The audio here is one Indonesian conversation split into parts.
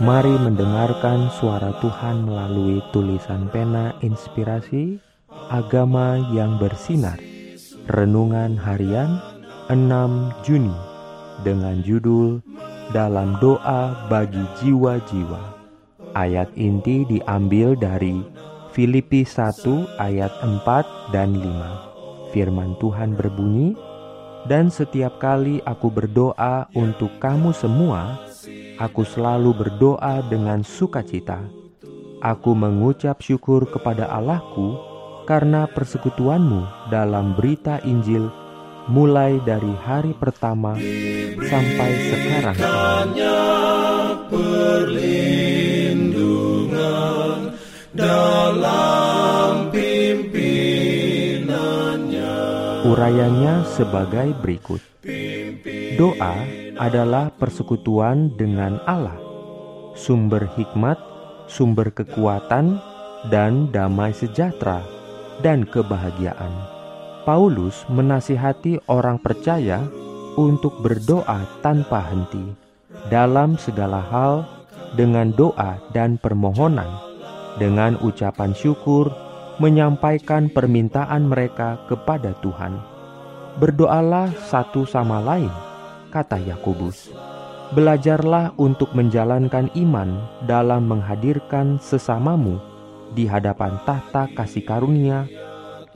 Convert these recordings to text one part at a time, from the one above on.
Mari mendengarkan suara Tuhan melalui tulisan pena inspirasi agama yang bersinar. Renungan harian 6 Juni dengan judul Dalam Doa Bagi Jiwa-Jiwa. Ayat inti diambil dari Filipi 1 ayat 4 dan 5. Firman Tuhan berbunyi, "Dan setiap kali aku berdoa untuk kamu semua, Aku selalu berdoa dengan sukacita. Aku mengucap syukur kepada Allahku karena persekutuanmu dalam berita Injil mulai dari hari pertama sampai sekarang perlindungan dalam pimpinannya. Urayanya sebagai berikut. Doa adalah persekutuan dengan Allah, sumber hikmat, sumber kekuatan, dan damai sejahtera dan kebahagiaan. Paulus menasihati orang percaya untuk berdoa tanpa henti dalam segala hal dengan doa dan permohonan, dengan ucapan syukur, menyampaikan permintaan mereka kepada Tuhan. Berdoalah satu sama lain kata Yakobus. Belajarlah untuk menjalankan iman dalam menghadirkan sesamamu di hadapan tahta kasih karunia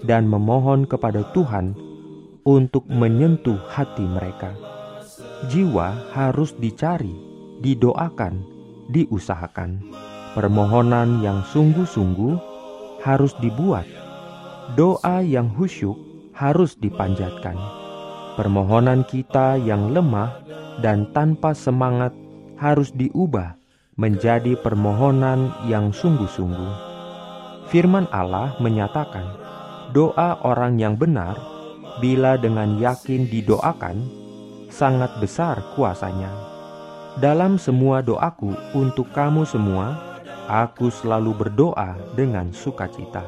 dan memohon kepada Tuhan untuk menyentuh hati mereka. Jiwa harus dicari, didoakan, diusahakan. Permohonan yang sungguh-sungguh harus dibuat. Doa yang khusyuk harus dipanjatkan Permohonan kita yang lemah dan tanpa semangat harus diubah menjadi permohonan yang sungguh-sungguh. Firman Allah menyatakan, doa orang yang benar bila dengan yakin didoakan sangat besar kuasanya. Dalam semua doaku untuk kamu semua, aku selalu berdoa dengan sukacita.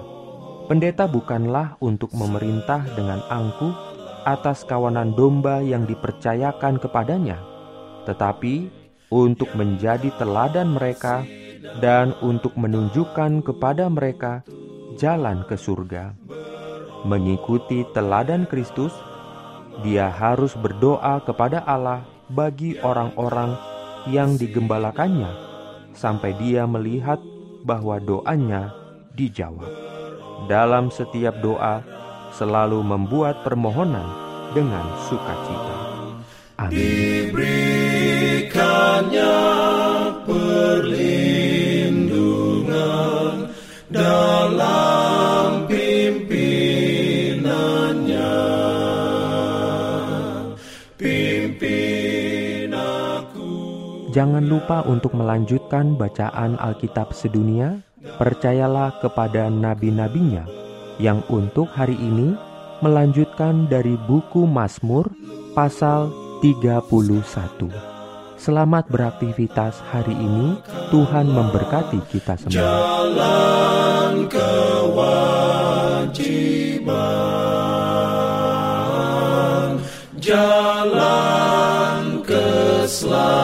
Pendeta bukanlah untuk memerintah dengan angkuh atas kawanan domba yang dipercayakan kepadanya, tetapi untuk menjadi teladan mereka dan untuk menunjukkan kepada mereka jalan ke surga. Mengikuti teladan Kristus, dia harus berdoa kepada Allah bagi orang-orang yang digembalakannya, sampai dia melihat bahwa doanya dijawab. Dalam setiap doa, selalu membuat permohonan dengan sukacita. Amin. Diberikannya perlindungan dalam pimpinannya. Pimpin aku. Jangan lupa untuk melanjutkan bacaan Alkitab sedunia. Percayalah kepada nabi-nabinya yang untuk hari ini melanjutkan dari buku Mazmur pasal 31. Selamat beraktivitas hari ini. Tuhan memberkati kita semua. Jalan kewajiban, jalan keselamatan.